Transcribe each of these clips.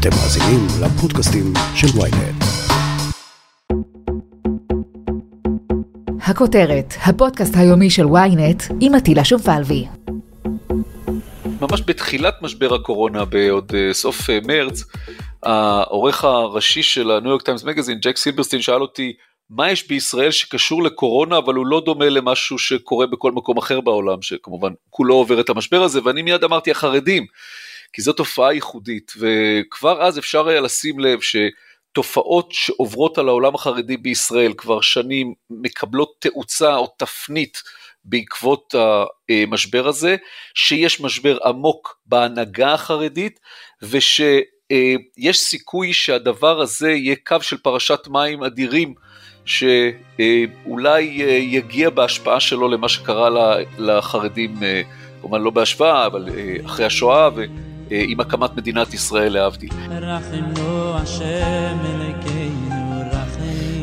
אתם מאזינים לפודקאסטים של ויינט. הכותרת, הפודקאסט היומי של ויינט עם עטילה שומפלבי. ממש בתחילת משבר הקורונה, בעוד אה, סוף אה, מרץ, העורך הראשי של הניו יורק טיימס מגזין, ג'ק סילברסטין, שאל אותי, מה יש בישראל שקשור לקורונה, אבל הוא לא דומה למשהו שקורה בכל מקום אחר בעולם, שכמובן כולו עובר את המשבר הזה, ואני מיד אמרתי החרדים, כי זו תופעה ייחודית, וכבר אז אפשר היה לשים לב שתופעות שעוברות על העולם החרדי בישראל כבר שנים מקבלות תאוצה או תפנית בעקבות המשבר הזה, שיש משבר עמוק בהנהגה החרדית, ושיש סיכוי שהדבר הזה יהיה קו של פרשת מים אדירים, שאולי יגיע בהשפעה שלו למה שקרה לחרדים, כמובן לא בהשוואה, אבל אחרי השואה ועם הקמת מדינת ישראל להבדיל.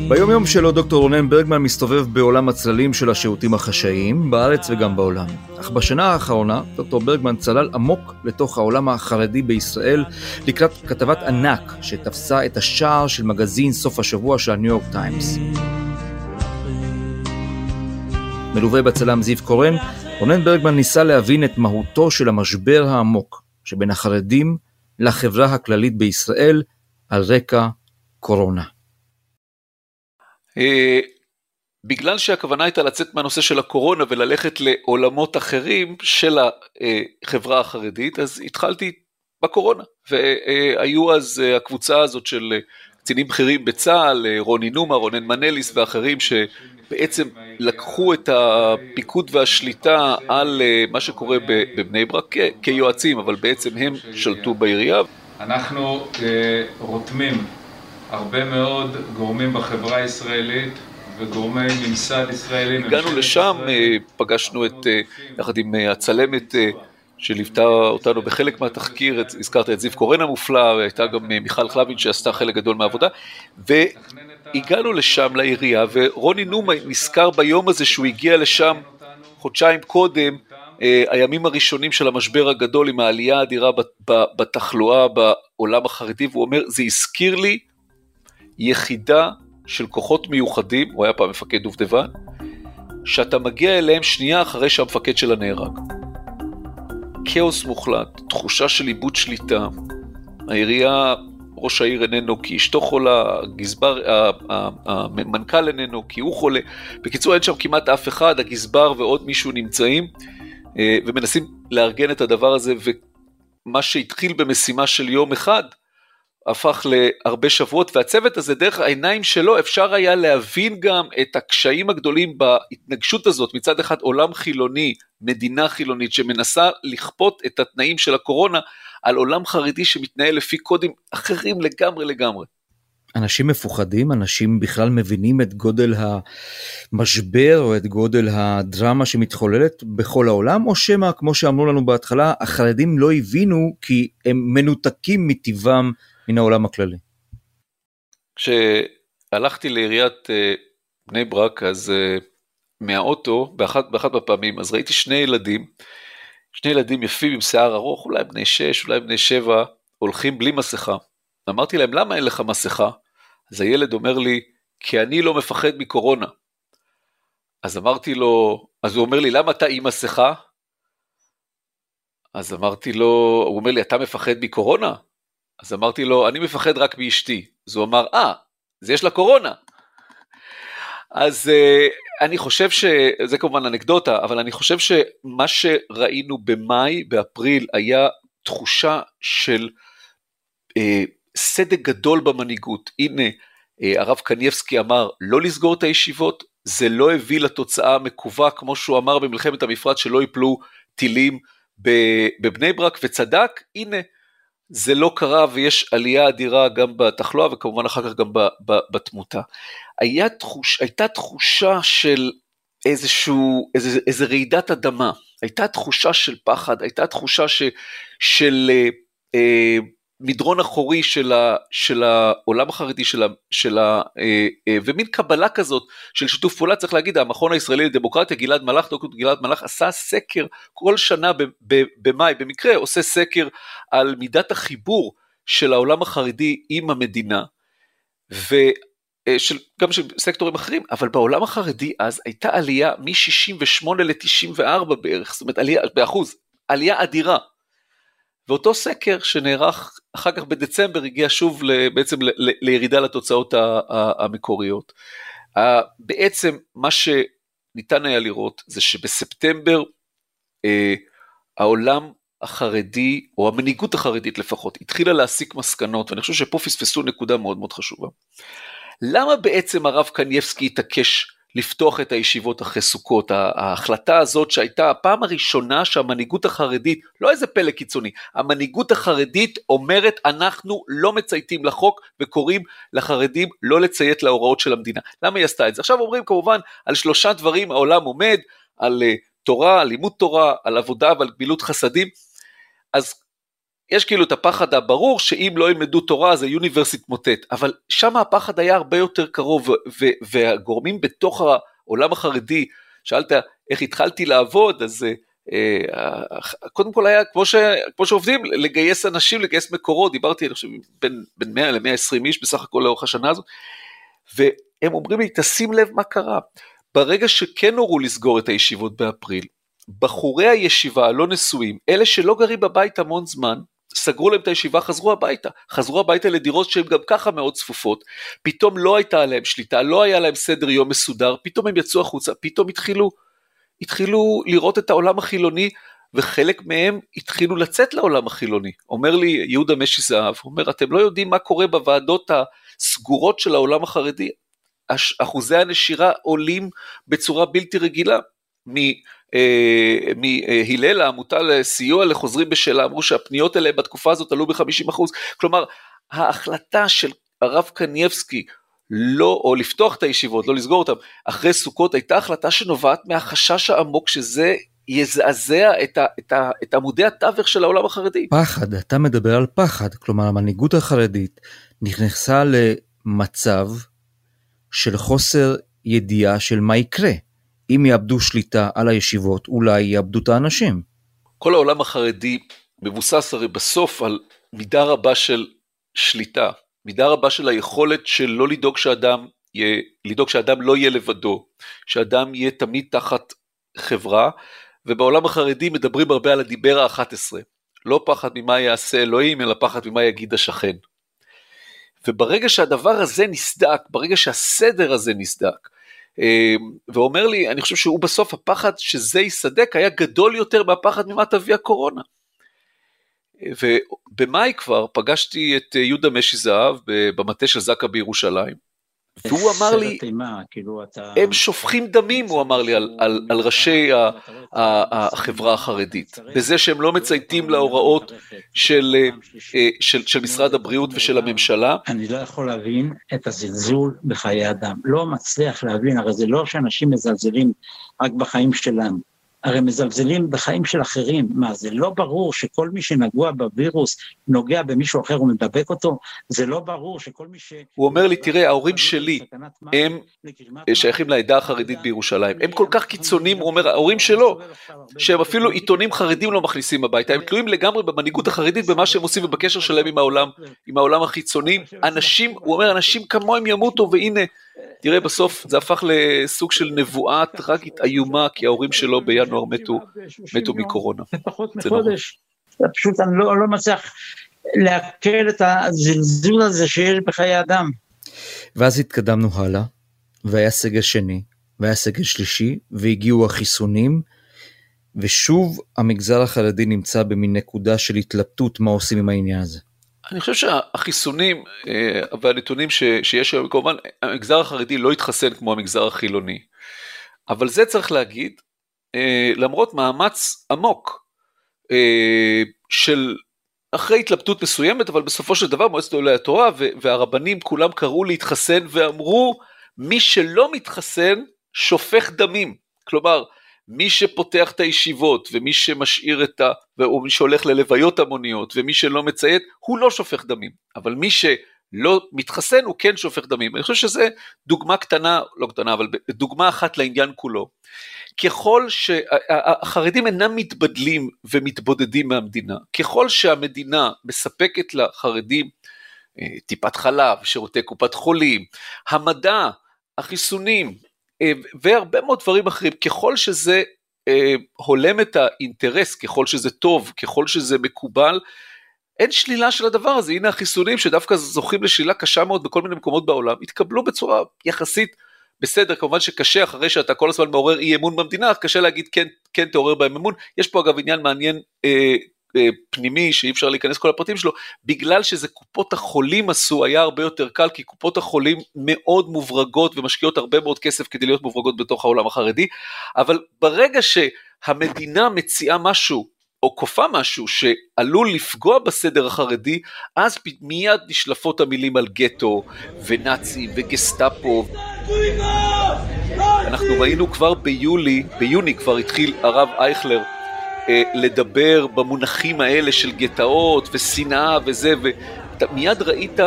ביום יום שלו דוקטור רונן ברגמן מסתובב בעולם הצללים של השירותים החשאיים, בארץ וגם בעולם. אך בשנה האחרונה דוקטור ברגמן צלל עמוק לתוך העולם החרדי בישראל לקראת כתבת ענק שתפסה את השער של מגזין סוף השבוע של הניו יורק טיימס. מלווה בצלם זיו קורן, רונן ברגמן ניסה להבין את מהותו של המשבר העמוק שבין החרדים לחברה הכללית בישראל על רקע קורונה. אה, בגלל שהכוונה הייתה לצאת מהנושא של הקורונה וללכת לעולמות אחרים של החברה החרדית, אז התחלתי בקורונה, והיו אז אה, הקבוצה הזאת של אה, קצינים בכירים בצה"ל, רוני נומה, רונן מנליס ואחרים, שבעצם לקחו את הפיקוד והשליטה על מה שקורה בבני ברק כיועצים, אבל בעצם הם שלטו בעירייה. אנחנו רותמים הרבה מאוד גורמים בחברה הישראלית וגורמי ממסד ישראלים. הגענו לשם, ישראלים, פגשנו את, יחד עם הצלמת שליוותה אותנו בחלק מהתחקיר, הזכרת את זיו קורן המופלא, והייתה גם מיכל חלבין שעשתה חלק גדול מהעבודה, והגענו לשם לעירייה, ורוני נומה נזכר ביום הזה שהוא הגיע לשם חודשיים קודם, הימים הראשונים של המשבר הגדול עם העלייה האדירה בתחלואה בעולם החרדי, והוא אומר, זה הזכיר לי יחידה של כוחות מיוחדים, הוא היה פעם מפקד דובדבן, שאתה מגיע אליהם שנייה אחרי שהמפקד שלה נהרג. כאוס מוחלט, תחושה של איבוד שליטה, העירייה, ראש העיר איננו כי אשתו חולה, הגזבר, המנכ"ל איננו כי הוא חולה. בקיצור, אין שם כמעט אף אחד, הגזבר ועוד מישהו נמצאים אה, ומנסים לארגן את הדבר הזה, ומה שהתחיל במשימה של יום אחד, הפך להרבה שבועות, והצוות הזה, דרך העיניים שלו, אפשר היה להבין גם את הקשיים הגדולים בהתנגשות הזאת, מצד אחד עולם חילוני, מדינה חילונית, שמנסה לכפות את התנאים של הקורונה על עולם חרדי שמתנהל לפי קודים אחרים לגמרי לגמרי. אנשים מפוחדים, אנשים בכלל מבינים את גודל המשבר או את גודל הדרמה שמתחוללת בכל העולם, או שמא, כמו שאמרו לנו בהתחלה, החרדים לא הבינו כי הם מנותקים מטבעם מן העולם הכללי. כשהלכתי לעיריית אה, בני ברק, אז אה, מהאוטו, באחת, באחת הפעמים, אז ראיתי שני ילדים, שני ילדים יפים עם שיער ארוך, אולי בני שש, אולי בני שבע, הולכים בלי מסכה. אמרתי להם, למה אין לך מסכה? אז הילד אומר לי, כי אני לא מפחד מקורונה. אז אמרתי לו, אז הוא אומר לי, למה אתה עם מסכה? אז אמרתי לו, הוא אומר לי, אתה מפחד מקורונה? אז אמרתי לו, אני מפחד רק מאשתי. אז הוא אמר, אה, אז יש לה קורונה. אז uh, אני חושב ש... זה כמובן אנקדוטה, אבל אני חושב שמה שראינו במאי, באפריל, היה תחושה של uh, סדק גדול במנהיגות. הנה, uh, הרב קניבסקי אמר לא לסגור את הישיבות, זה לא הביא לתוצאה המקווה, כמו שהוא אמר במלחמת המפרץ, שלא יפלו טילים בבני ברק, וצדק, הנה, זה לא קרה ויש עלייה אדירה גם בתחלואה וכמובן אחר כך גם בתמותה. תחוש, הייתה תחושה של איזשהו, איזה, איזה רעידת אדמה, הייתה תחושה של פחד, הייתה תחושה ש, של אה, אה, מדרון אחורי של, ה, של העולם החרדי, של ה, של ה, אה, אה, ומין קבלה כזאת של שיתוף פעולה, צריך להגיד, המכון הישראלי לדמוקרטיה, גלעד מלאך, דוקטור גלעד מלאך, עשה סקר כל שנה במאי, במקרה עושה סקר על מידת החיבור של העולם החרדי עם המדינה, ושל, גם של סקטורים אחרים, אבל בעולם החרדי אז הייתה עלייה מ-68 ל-94 בערך, זאת אומרת עלייה באחוז, עלייה אדירה. ואותו סקר שנערך אחר כך בדצמבר הגיע שוב בעצם לירידה לתוצאות המקוריות. בעצם מה שניתן היה לראות זה שבספטמבר אה, העולם החרדי, או המנהיגות החרדית לפחות, התחילה להסיק מסקנות, ואני חושב שפה פספסו נקודה מאוד מאוד חשובה. למה בעצם הרב קנייבסקי התעקש לפתוח את הישיבות אחרי סוכות. ההחלטה הזאת שהייתה הפעם הראשונה שהמנהיגות החרדית, לא איזה פלא קיצוני, המנהיגות החרדית אומרת אנחנו לא מצייתים לחוק וקוראים לחרדים לא לציית להוראות של המדינה. למה היא עשתה את זה? עכשיו אומרים כמובן על שלושה דברים העולם עומד, על uh, תורה, על לימוד תורה, על עבודה ועל גמילות חסדים. אז יש כאילו את הפחד הברור שאם לא ילמדו תורה אז היוניברס יתמוטט, אבל שם הפחד היה הרבה יותר קרוב והגורמים בתוך העולם החרדי, שאלת איך התחלתי לעבוד, אז אה, קודם כל היה כמו, ש, כמו שעובדים, לגייס אנשים, לגייס מקורות, דיברתי אני חושב בין, בין 100 ל-120 איש בסך הכל לאורך השנה הזאת, והם אומרים לי תשים לב מה קרה, ברגע שכן הורו לסגור את הישיבות באפריל, בחורי הישיבה הלא נשואים, אלה שלא גרים בבית המון זמן, סגרו להם את הישיבה, חזרו הביתה. חזרו הביתה לדירות שהן גם ככה מאוד צפופות. פתאום לא הייתה עליהם שליטה, לא היה להם סדר יום מסודר, פתאום הם יצאו החוצה, פתאום התחילו, התחילו לראות את העולם החילוני, וחלק מהם התחילו לצאת לעולם החילוני. אומר לי יהודה משי זהב, הוא אומר, אתם לא יודעים מה קורה בוועדות הסגורות של העולם החרדי. אחוזי הנשירה עולים בצורה בלתי רגילה. אה, מהלל העמותה לסיוע לחוזרים בשאלה אמרו שהפניות אליהם בתקופה הזאת עלו ב-50%, כלומר ההחלטה של הרב קנייבסקי לא, או לפתוח את הישיבות, לא לסגור אותן, אחרי סוכות הייתה החלטה שנובעת מהחשש העמוק שזה יזעזע את, ה, את, ה, את עמודי התווך של העולם החרדי. פחד, אתה מדבר על פחד, כלומר המנהיגות החרדית נכנסה למצב של חוסר ידיעה של מה יקרה. אם יאבדו שליטה על הישיבות, אולי יאבדו את האנשים. כל העולם החרדי מבוסס הרי בסוף על מידה רבה של שליטה, מידה רבה של היכולת של לא לדאוג שאדם, יהיה, לדאוג שאדם לא יהיה לבדו, שאדם יהיה תמיד תחת חברה, ובעולם החרדי מדברים הרבה על הדיבר ה-11, לא פחד ממה יעשה אלוהים, אלא פחד ממה יגיד השכן. וברגע שהדבר הזה נסדק, ברגע שהסדר הזה נסדק, ואומר לי, אני חושב שהוא בסוף הפחד שזה יסדק היה גדול יותר מהפחד ממה תביא הקורונה. ובמאי כבר פגשתי את יהודה משי זהב במטה של זק"א בירושלים, והוא אמר לי, כאילו אתה... הם שופכים דמים, הוא אמר לי, על, על, על ראשי החברה החרדית, בזה שהם לא מצייתים להוראות של, אה, של, של משרד הבריאות ושל הממשלה. אני לא יכול להבין את הזלזול בחיי אדם, לא מצליח להבין, הרי זה לא שאנשים מזלזלים רק בחיים שלנו. הרי מזלזלים בחיים של אחרים. מה, זה לא ברור שכל מי שנגוע בווירוס נוגע במישהו אחר ומדבק אותו? זה לא ברור שכל מי ש... הוא אומר לי, תראה, ההורים שלי, הם שייכים לעדה החרדית בירושלים. הם כל כך קיצוניים, הוא אומר, ההורים שלו, שהם אפילו עיתונים חרדים לא מכניסים הביתה, הם תלויים לגמרי במנהיגות החרדית, במה שהם עושים ובקשר שלהם עם העולם, עם העולם החיצוני. אנשים, הוא אומר, אנשים כמוהם ימותו, והנה, תראה, בסוף זה הפך לסוג של נבואה טרגית איומה, כי ההורים שלו בינואר מתו, מתו מקורונה. זה פחות מחודש. פשוט אני לא, לא מצליח לעכל את הזלזול הזה שיש בחיי אדם. ואז התקדמנו הלאה, והיה סגל שני, והיה סגל שלישי, והגיעו החיסונים, ושוב המגזר החרדי נמצא במין נקודה של התלבטות מה עושים עם העניין הזה. אני חושב שהחיסונים אה, והנתונים שיש היום, כמובן המגזר החרדי לא התחסן כמו המגזר החילוני, אבל זה צריך להגיד, אה, למרות מאמץ עמוק אה, של אחרי התלבטות מסוימת, אבל בסופו של דבר מועצת עולי התורה והרבנים כולם קראו להתחסן ואמרו מי שלא מתחסן שופך דמים. כלומר, מי שפותח את הישיבות ומי שמשאיר את ה... או מי שהולך ללוויות המוניות ומי שלא מציית, הוא לא שופך דמים. אבל מי לא מתחסן הוא כן שופך דמים. אני חושב שזה דוגמה קטנה, לא קטנה, אבל דוגמה אחת לעניין כולו. ככל שהחרדים אינם מתבדלים ומתבודדים מהמדינה, ככל שהמדינה מספקת לחרדים אה, טיפת חלב, שירותי קופת חולים, המדע, החיסונים והרבה מאוד דברים אחרים, ככל שזה אה, הולם את האינטרס, ככל שזה טוב, ככל שזה מקובל, אין שלילה של הדבר הזה, הנה החיסונים שדווקא זוכים לשלילה קשה מאוד בכל מיני מקומות בעולם, התקבלו בצורה יחסית בסדר, כמובן שקשה אחרי שאתה כל הזמן מעורר אי אמון במדינה, קשה להגיד כן, כן תעורר בהם אמון, יש פה אגב עניין מעניין אה, אה, פנימי שאי אפשר להיכנס כל הפרטים שלו, בגלל שזה קופות החולים עשו היה הרבה יותר קל, כי קופות החולים מאוד מוברגות ומשקיעות הרבה מאוד כסף כדי להיות מוברגות בתוך העולם החרדי, אבל ברגע שהמדינה מציעה משהו או כופה משהו שעלול לפגוע בסדר החרדי, אז מיד נשלפות המילים על גטו ונאצים וגסטאפו. אנחנו ראינו כבר ביולי, ביוני כבר התחיל הרב אייכלר אה, לדבר במונחים האלה של גטאות ושנאה וזה, ומיד ראית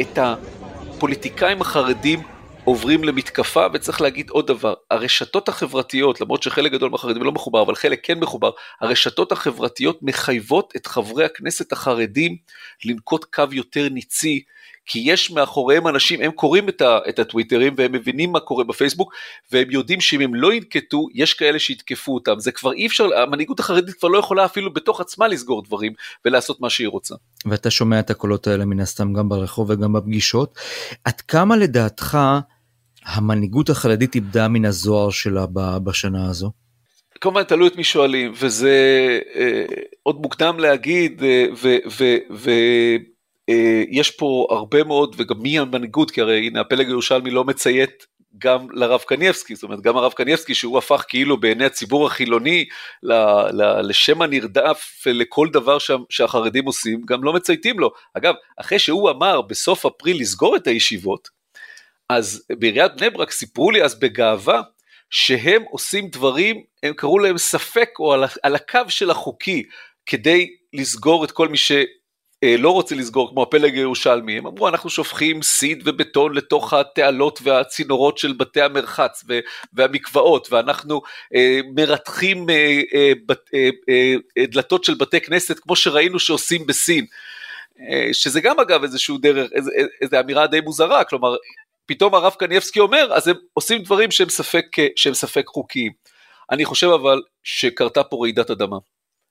את הפוליטיקאים החרדים עוברים למתקפה, וצריך להגיד עוד דבר, הרשתות החברתיות, למרות שחלק גדול מהחרדים לא מחובר, אבל חלק כן מחובר, הרשתות החברתיות מחייבות את חברי הכנסת החרדים לנקוט קו יותר ניצי, כי יש מאחוריהם אנשים, הם קוראים את, ה, את הטוויטרים והם מבינים מה קורה בפייסבוק, והם יודעים שאם הם לא ינקטו, יש כאלה שיתקפו אותם. זה כבר אי אפשר, המנהיגות החרדית כבר לא יכולה אפילו בתוך עצמה לסגור דברים ולעשות מה שהיא רוצה. ואתה שומע את הקולות האלה מן הסתם גם ברחוב וגם בפגישות. עד כמה לדעתך המנהיגות החרדית איבדה מן הזוהר שלה בשנה הזו? כמובן תלוי את מי שואלים, וזה אה, עוד מוקדם להגיד, אה, ויש אה, פה הרבה מאוד, וגם מי המנהיגות, כי הרי הנה הפלג הירושלמי לא מציית גם לרב קניאבסקי, זאת אומרת גם הרב קניאבסקי שהוא הפך כאילו בעיני הציבור החילוני ל, ל, לשם הנרדף לכל דבר שה, שהחרדים עושים, גם לא מצייתים לו. אגב, אחרי שהוא אמר בסוף אפריל לסגור את הישיבות, אז בעיריית בני ברק סיפרו לי אז בגאווה שהם עושים דברים, הם קראו להם ספק או על, על הקו של החוקי, כדי לסגור את כל מי שלא רוצה לסגור, כמו הפלג הירושלמי. הם אמרו, אנחנו שופכים סיד ובטון לתוך התעלות והצינורות של בתי המרחץ והמקוואות, ואנחנו אה, מרתחים אה, אה, אה, אה, דלתות של בתי כנסת, כמו שראינו שעושים בסין. אה, שזה גם אגב איזשהו דרך, איזו איזו אמירה די מוזרה, כלומר פתאום הרב קניאבסקי אומר, אז הם עושים דברים שהם ספק, שהם ספק חוקיים. אני חושב אבל שקרתה פה רעידת אדמה.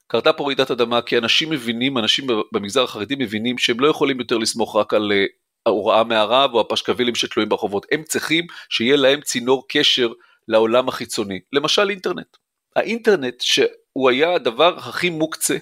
קרתה פה רעידת אדמה כי אנשים מבינים, אנשים במגזר החרדי מבינים שהם לא יכולים יותר לסמוך רק על אה, ההוראה מהרב או הפשקווילים שתלויים ברחובות. הם צריכים שיהיה להם צינור קשר לעולם החיצוני, למשל אינטרנט. האינטרנט שהוא היה הדבר הכי מוקצה,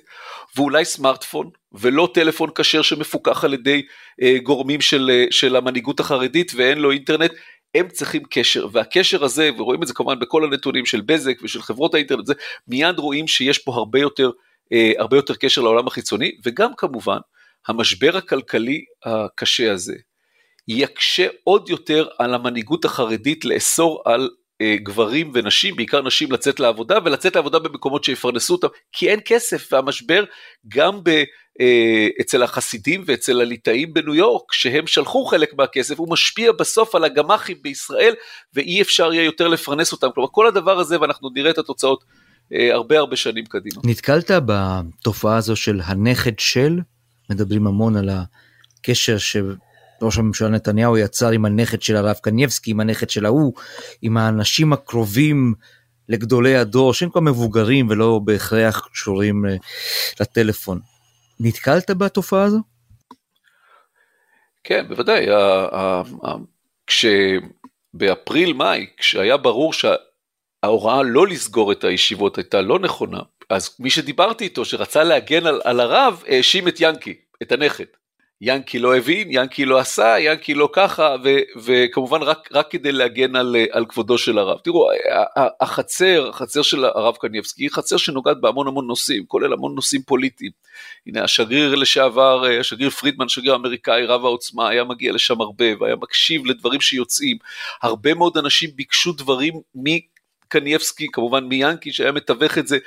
ואולי סמארטפון, ולא טלפון כשר שמפוקח על ידי אה, גורמים של, אה, של המנהיגות החרדית ואין לו אינטרנט, הם צריכים קשר, והקשר הזה, ורואים את זה כמובן בכל הנתונים של בזק ושל חברות האינטרנט, זה, מיד רואים שיש פה הרבה יותר, אה, הרבה יותר קשר לעולם החיצוני, וגם כמובן, המשבר הכלכלי הקשה הזה יקשה עוד יותר על המנהיגות החרדית לאסור על גברים ונשים, בעיקר נשים, לצאת לעבודה, ולצאת לעבודה במקומות שיפרנסו אותם, כי אין כסף, והמשבר גם ב, אה, אצל החסידים ואצל הליטאים בניו יורק, שהם שלחו חלק מהכסף, הוא משפיע בסוף על הגמ"חים בישראל, ואי אפשר יהיה יותר לפרנס אותם. כלומר, כל הדבר הזה, ואנחנו נראה את התוצאות אה, הרבה הרבה שנים קדימה. נתקלת בתופעה הזו של הנכד של? מדברים המון על הקשר ש... ראש הממשלה נתניהו יצר עם הנכד של הרב קניבסקי, עם הנכד של ההוא, עם האנשים הקרובים לגדולי הדור, שהם כבר מבוגרים ולא בהכרח קשורים אה, לטלפון. נתקלת בתופעה הזו? כן, בוודאי. כשבאפריל-מאי, כשהיה ברור שההוראה לא לסגור את הישיבות הייתה לא נכונה, אז מי שדיברתי איתו, שרצה להגן על, על הרב, האשים את ינקי, את הנכד. ינקי לא הבין, ינקי לא עשה, ינקי לא ככה, ו, וכמובן רק, רק כדי להגן על, על כבודו של הרב. תראו, החצר, החצר של הרב קניבסקי היא חצר שנוגעת בהמון המון נושאים, כולל המון נושאים פוליטיים. הנה השגריר לשעבר, השגריר פרידמן, השגריר האמריקאי, רב העוצמה, היה מגיע לשם הרבה, והיה מקשיב לדברים שיוצאים. הרבה מאוד אנשים ביקשו דברים מ... קניאבסקי, כמובן מיאנקי שהיה מתווך את זה,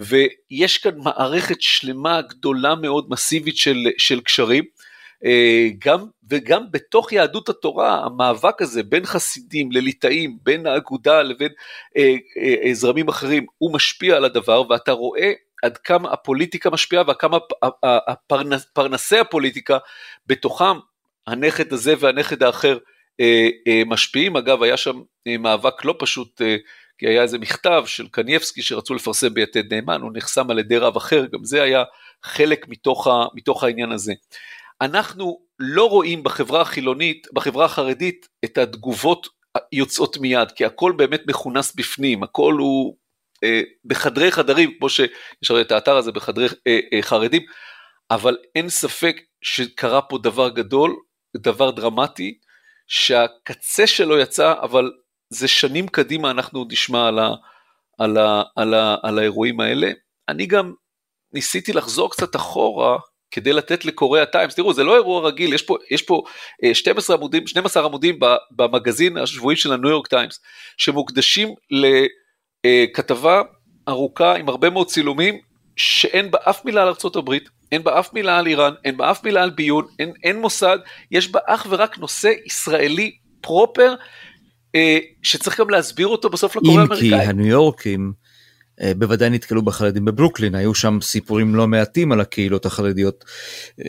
ויש כאן מערכת שלמה גדולה מאוד, מסיבית של, של קשרים. אה, גם וגם בתוך יהדות התורה, המאבק הזה בין חסידים לליטאים, בין האגודה לבין אה, אה, זרמים אחרים, הוא משפיע על הדבר, ואתה רואה עד כמה הפוליטיקה משפיעה ועד כמה הפרנס, פרנסי הפוליטיקה בתוכם, הנכד הזה והנכד האחר אה, אה, משפיעים. אגב, היה שם אה, מאבק לא פשוט, אה, כי היה איזה מכתב של קנייבסקי שרצו לפרסם ביתד נאמן, הוא נחסם על ידי רב אחר, גם זה היה חלק מתוך, ה, מתוך העניין הזה. אנחנו לא רואים בחברה החילונית, בחברה החרדית, את התגובות יוצאות מיד, כי הכל באמת מכונס בפנים, הכל הוא אה, בחדרי חדרים, כמו שיש הרי את האתר הזה בחדרי אה, אה, חרדים, אבל אין ספק שקרה פה דבר גדול, דבר דרמטי, שהקצה שלו יצא, אבל זה שנים קדימה אנחנו עוד נשמע על, ה, על, ה, על, ה, על האירועים האלה. אני גם ניסיתי לחזור קצת אחורה, כדי לתת לקוראי הטיימס, תראו זה לא אירוע רגיל, יש פה, יש פה 12 עמודים, 12 עמודים במגזין השבועי של הניו יורק טיימס, שמוקדשים לכתבה ארוכה עם הרבה מאוד צילומים, שאין בה אף מילה על ארה"ב, אין בה אף מילה על איראן, אין בה אף מילה על ביון, אין, אין מוסד, יש בה אך ורק נושא ישראלי פרופר, אה, שצריך גם להסביר אותו בסוף לקורא האמריקאי. אם כי הניו יורקים אה, בוודאי נתקלו בחרדים בברוקלין, היו שם סיפורים לא מעטים על הקהילות החרדיות אה,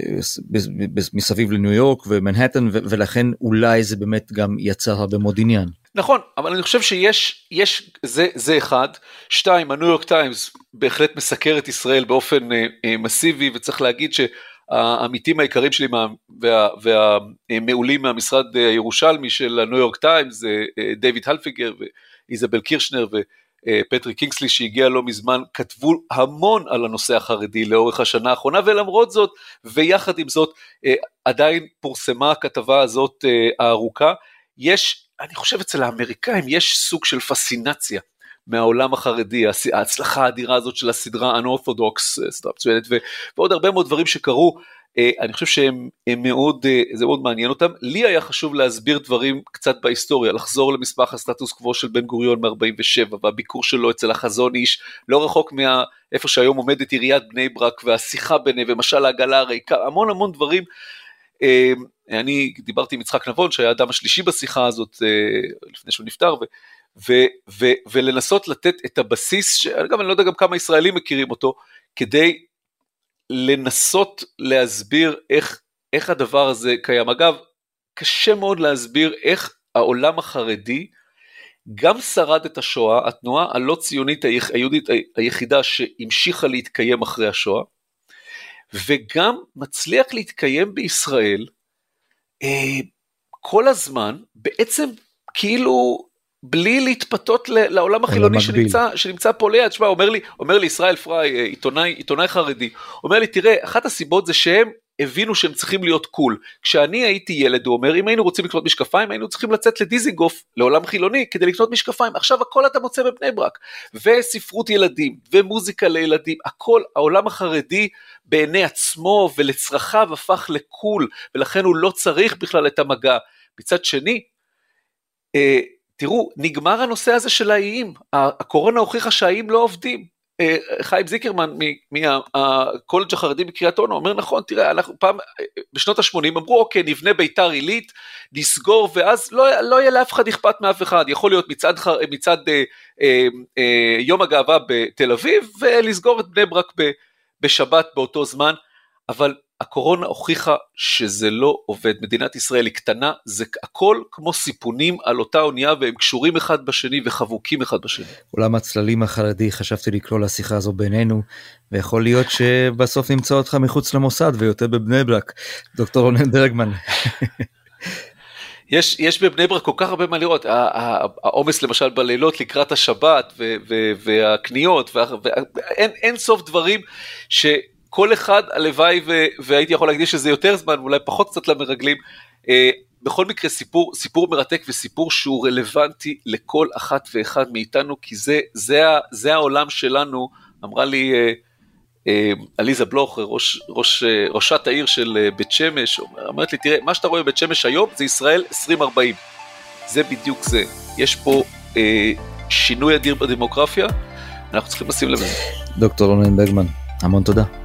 מסביב לניו יורק ומנהטן, ולכן אולי זה באמת גם יצר הרבה מאוד עניין. נכון, אבל אני חושב שיש, יש, זה, זה אחד. שתיים, הניו יורק טיימס בהחלט מסקר את ישראל באופן אה, אה, מסיבי, וצריך להגיד שהעמיתים העיקריים שלי מה, וה, והמעולים מהמשרד הירושלמי של הניו יורק טיימס, זה אה, דיוויד הלבפינגר ואיזבל קירשנר ופטריק קינגסלי שהגיע לא מזמן, כתבו המון על הנושא החרדי לאורך השנה האחרונה, ולמרות זאת, ויחד עם זאת, אה, עדיין פורסמה הכתבה הזאת אה, הארוכה. יש אני חושב אצל האמריקאים יש סוג של פסינציה מהעולם החרדי, ההצלחה האדירה הזאת של הסדרה unorthodox, אה, סדרה מצוינת, ועוד הרבה מאוד דברים שקרו, אני חושב שהם מאוד, אה, זה מאוד מעניין אותם. לי היה חשוב להסביר דברים קצת בהיסטוריה, לחזור למסמך הסטטוס קוו של בן גוריון מ-47, והביקור שלו אצל החזון איש, לא רחוק מאיפה שהיום עומדת עיריית בני ברק, והשיחה ביניהם, ומשל העגלה הריקה, המון המון דברים. אני דיברתי עם יצחק נבון שהיה האדם השלישי בשיחה הזאת אה, לפני שהוא נפטר ו, ו, ו, ולנסות לתת את הבסיס, שאגב אני לא יודע גם כמה ישראלים מכירים אותו, כדי לנסות להסביר איך, איך הדבר הזה קיים. אגב, קשה מאוד להסביר איך העולם החרדי גם שרד את השואה, התנועה הלא ציונית היהודית היחידה שהמשיכה להתקיים אחרי השואה, וגם מצליח להתקיים בישראל אה, כל הזמן, בעצם כאילו בלי להתפתות לעולם החילוני שנמצא, שנמצא פה ליד, תשמע, אומר לי, אומר לי ישראל פריי, אה, עיתונאי, עיתונאי חרדי, אומר לי, תראה, אחת הסיבות זה שהם הבינו שהם צריכים להיות קול. כשאני הייתי ילד, הוא אומר, אם היינו רוצים לקנות משקפיים, היינו צריכים לצאת לדיזיגוף, לעולם חילוני, כדי לקנות משקפיים. עכשיו הכל אתה מוצא בבני ברק. וספרות ילדים, ומוזיקה לילדים, הכל, העולם החרדי בעיני עצמו ולצרכיו הפך לקול, ולכן הוא לא צריך בכלל את המגע. מצד שני, אה, תראו, נגמר הנושא הזה של האיים. הקורונה הוכיחה שהאיים לא עובדים. אה, חיים זיקרמן מהקולג' החרדי בקריית אונו אומר נכון תראה אנחנו פעם בשנות ה-80 אמרו אוקיי נבנה ביתר עילית נסגור ואז לא, לא יהיה לאף אחד אכפת מאף אחד יכול להיות מצד, מצד אה, אה, אה, יום הגאווה בתל אביב ולסגור את בני ברק ב, בשבת באותו זמן אבל הקורונה הוכיחה שזה לא עובד. מדינת ישראל היא קטנה, זה הכל כמו סיפונים על אותה אונייה והם קשורים אחד בשני וחבוקים אחד בשני. עולם הצללים החרדי חשבתי לקרוא לשיחה הזו בינינו, ויכול להיות שבסוף נמצא אותך מחוץ למוסד ויותר בבני ברק, דוקטור רונן ברגמן. יש, יש בבני ברק כל כך הרבה מה לראות, העומס למשל בלילות לקראת השבת והקניות, ואין סוף דברים ש... כל אחד הלוואי ו- והייתי יכול להקדיש לזה יותר זמן ואולי פחות קצת למרגלים. אה, בכל מקרה סיפור, סיפור מרתק וסיפור שהוא רלוונטי לכל אחת ואחד מאיתנו כי זה, זה, זה העולם שלנו, אמרה לי אה, אה, עליזה בלוך, ראש, ראש, אה, ראשת העיר של אה, בית שמש, אומרת לי תראה מה שאתה רואה בבית שמש היום זה ישראל 2040, זה בדיוק זה, יש פה אה, שינוי אדיר בדמוגרפיה, אנחנו צריכים לשים לב לזה. דוקטור רונן בגמן, המון תודה.